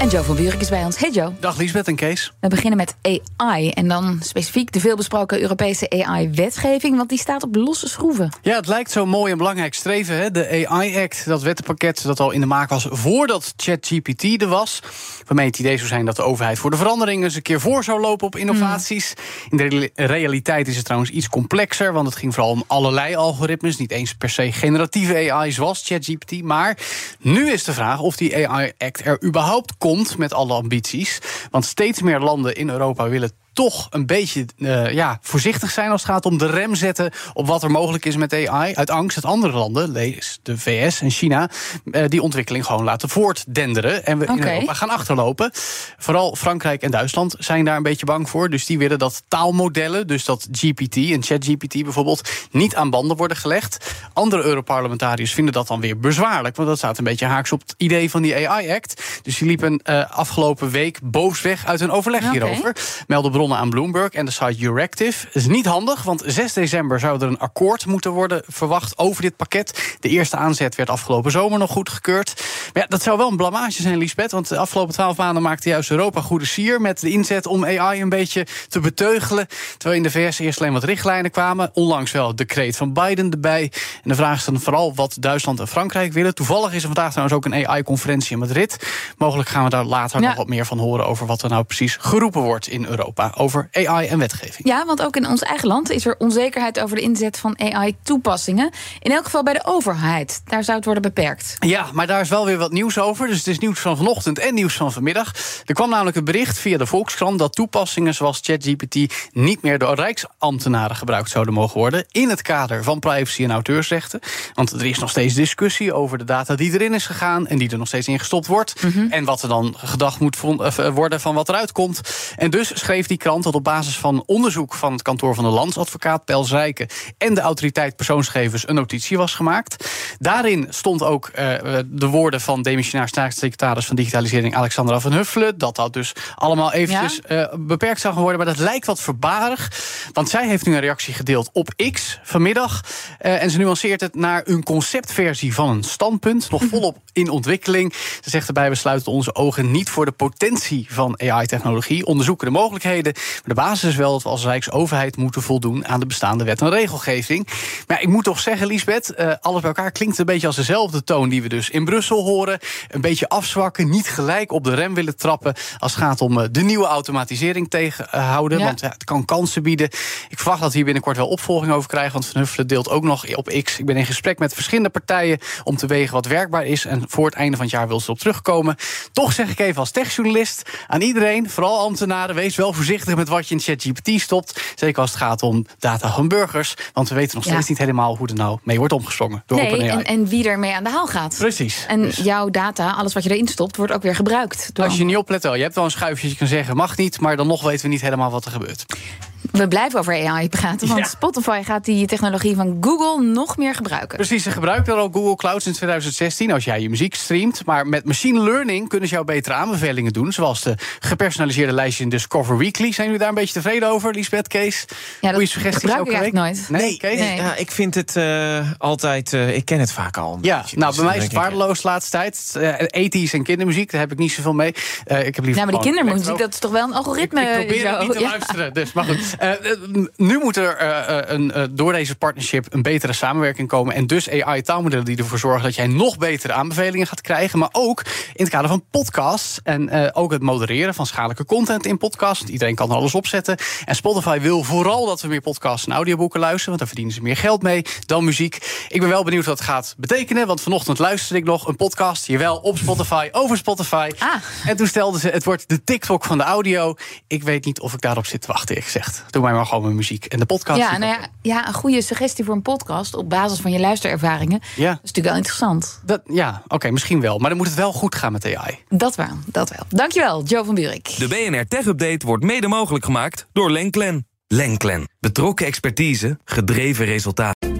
En Joe van Buurik is bij ons. Hey Joe. Dag Liesbeth en Kees. We beginnen met AI en dan specifiek de veelbesproken Europese AI-wetgeving, want die staat op losse schroeven. Ja, het lijkt zo mooi en belangrijk streven. Hè? De AI-act, dat wettenpakket dat al in de maak was voordat ChatGPT er was. Waarmee het idee zou zijn dat de overheid voor de verandering eens een keer voor zou lopen op innovaties. In de realiteit is het trouwens iets complexer, want het ging vooral om allerlei algoritmes. Niet eens per se generatieve AI zoals ChatGPT. Maar nu is de vraag of die AI-act er überhaupt komt met alle ambities. Want steeds meer landen in Europa willen toch een beetje uh, ja, voorzichtig zijn als het gaat om de rem zetten op wat er mogelijk is met AI. Uit angst dat andere landen, lees de VS en China, uh, die ontwikkeling gewoon laten voortdenderen. En we okay. in Europa gaan achterlopen. Vooral Frankrijk en Duitsland zijn daar een beetje bang voor. Dus die willen dat taalmodellen, dus dat GPT en ChatGPT bijvoorbeeld, niet aan banden worden gelegd. Andere Europarlementariërs vinden dat dan weer bezwaarlijk. Want dat staat een beetje haaks op het idee van die AI-act. Dus die liepen uh, afgelopen week boos weg uit een overleg okay. hierover. Melden aan Bloomberg en de site Euractiv. Dat is niet handig, want 6 december zou er een akkoord moeten worden verwacht over dit pakket. De eerste aanzet werd afgelopen zomer nog goedgekeurd. Maar ja, dat zou wel een blamage zijn, Lisbeth. Want de afgelopen twaalf maanden maakte juist Europa goede sier met de inzet om AI een beetje te beteugelen. Terwijl in de VS eerst alleen wat richtlijnen kwamen. Onlangs wel het decreet van Biden erbij. En de vraag is dan vooral wat Duitsland en Frankrijk willen. Toevallig is er vandaag trouwens ook een AI-conferentie in Madrid. Mogelijk gaan we daar later Ja. nog wat meer van horen over wat er nou precies geroepen wordt in Europa over AI en wetgeving. Ja, want ook in ons eigen land is er onzekerheid over de inzet van AI-toepassingen. In elk geval bij de overheid. Daar zou het worden beperkt. Ja, maar daar is wel weer wat nieuws over. Dus het is nieuws van vanochtend en nieuws van vanmiddag. Er kwam namelijk een bericht via de Volkskrant dat toepassingen zoals ChatGPT niet meer door rijksambtenaren gebruikt zouden mogen worden. In het kader van privacy en auteursrechten. Want er is nog steeds discussie over de data die erin is gegaan en die er nog steeds in gestopt wordt. En wat er dan gedacht moet eh, worden van wat eruit komt. En dus schreef die krant dat op basis van onderzoek van het kantoor van de landsadvocaat Pels Rijken en de autoriteit persoonsgevers een notitie was gemaakt. Daarin stond ook eh, de woorden van demissionair staatssecretaris van digitalisering Alexandra van Huffelen. Dat dat dus allemaal eventjes eh, beperkt zou gaan worden. Maar dat lijkt wat verbarig. Want zij heeft nu een reactie gedeeld op X vanmiddag. Eh, en ze nuanceert het naar een conceptversie van een standpunt. Nog volop in ontwikkeling. Ze zegt erbij: we sluiten onze ogen niet voor de potentie van AI-technologie. Onderzoeken de mogelijkheden. Maar de basis is wel dat we als Rijksoverheid moeten voldoen aan de bestaande wet en regelgeving. Maar ik moet toch zeggen, Lisbeth, eh, alles bij elkaar klinkt een beetje als dezelfde toon die we dus in Brussel horen. Een beetje afzwakken, niet gelijk op de rem willen trappen als het gaat om eh, de nieuwe automatisering tegenhouden. Ja. Want ja, het kan kansen bieden. Ik verwacht dat we hier binnenkort wel opvolging over krijgen. Want Van Huffelen deelt ook nog op X. Ik ben in gesprek met verschillende partijen om te wegen wat werkbaar is. En voor het einde van het jaar wil ze erop terugkomen. Toch zeg ik even als techjournalist aan iedereen, vooral ambtenaren, wees wel voorzichtig met wat je in ChatGPT stopt. Zeker als het gaat om data van burgers. Want we weten nog Ja. steeds niet helemaal hoe er nou mee wordt omgesprongen door Nee, en, en wie ermee aan de haal gaat. Precies. En Dus jouw data, alles wat je erin stopt, wordt ook weer gebruikt. Door als je niet oplet wel, je hebt wel een schuifje dat je kan zeggen mag niet, maar dan nog weten we niet helemaal wat er gebeurt. We blijven over AI praten, want Ja. Spotify gaat die technologie van Google nog meer gebruiken. Precies, ze gebruiken al Google Cloud sinds 2016 als jij je muziek streamt. Maar met machine learning kunnen ze jou betere aanbevelingen doen. Zoals de gepersonaliseerde lijstjes in Discover Weekly. Zijn jullie daar een beetje tevreden over, Lisbeth, Kees? Ja, dat suggesties gebruik ik eigenlijk nooit. Nee, Kees? Nee. Ja, ik vind het eh, altijd. eh, ik ken het vaak al. Ja, beetje. nou, Dus bij mij is het waardeloos de laatste tijd. Uh, ethisch en kindermuziek, daar heb ik niet zoveel mee. Eh, ik heb liever Ja, maar die kindermuziek, dat is toch wel een algoritme? Ik, ik probeer zo. het niet te Ja. luisteren. Dus, maar goed. Eh, eh, nu moet er eh, een, door deze partnership een betere samenwerking komen. En dus AI-taalmodellen die ervoor zorgen dat jij nog betere aanbevelingen gaat krijgen. Maar ook in het kader van podcasts. En ook het modereren van schadelijke content in podcasts. Iedereen kan alles opzetten. En Spotify wil vooral dat we meer podcasts en audioboeken luisteren. Want daar verdienen ze meer geld mee dan muziek. Ik ben wel benieuwd wat het gaat betekenen. Want vanochtend luisterde ik nog een podcast. Jawel, op Spotify, over Spotify. Ah. En toen stelden ze, het wordt de TikTok van de audio. Ik weet niet of ik daarop zit te wachten, eerlijk gezegd. Doe mij maar gewoon mijn muziek. En de podcast. Ja, nou ja, ja, een goede suggestie voor een podcast op basis van je luisterervaringen. Ja. Dat is natuurlijk wel interessant. Dat, ja, oké, misschien wel. Maar dan moet het wel goed gaan met AI. Dat wel, dat wel. Dankjewel, Joe van Buurik. De BNR Tech Update wordt mede mogelijk gemaakt door Lenklen. Lenklen. Betrokken expertise, gedreven resultaten.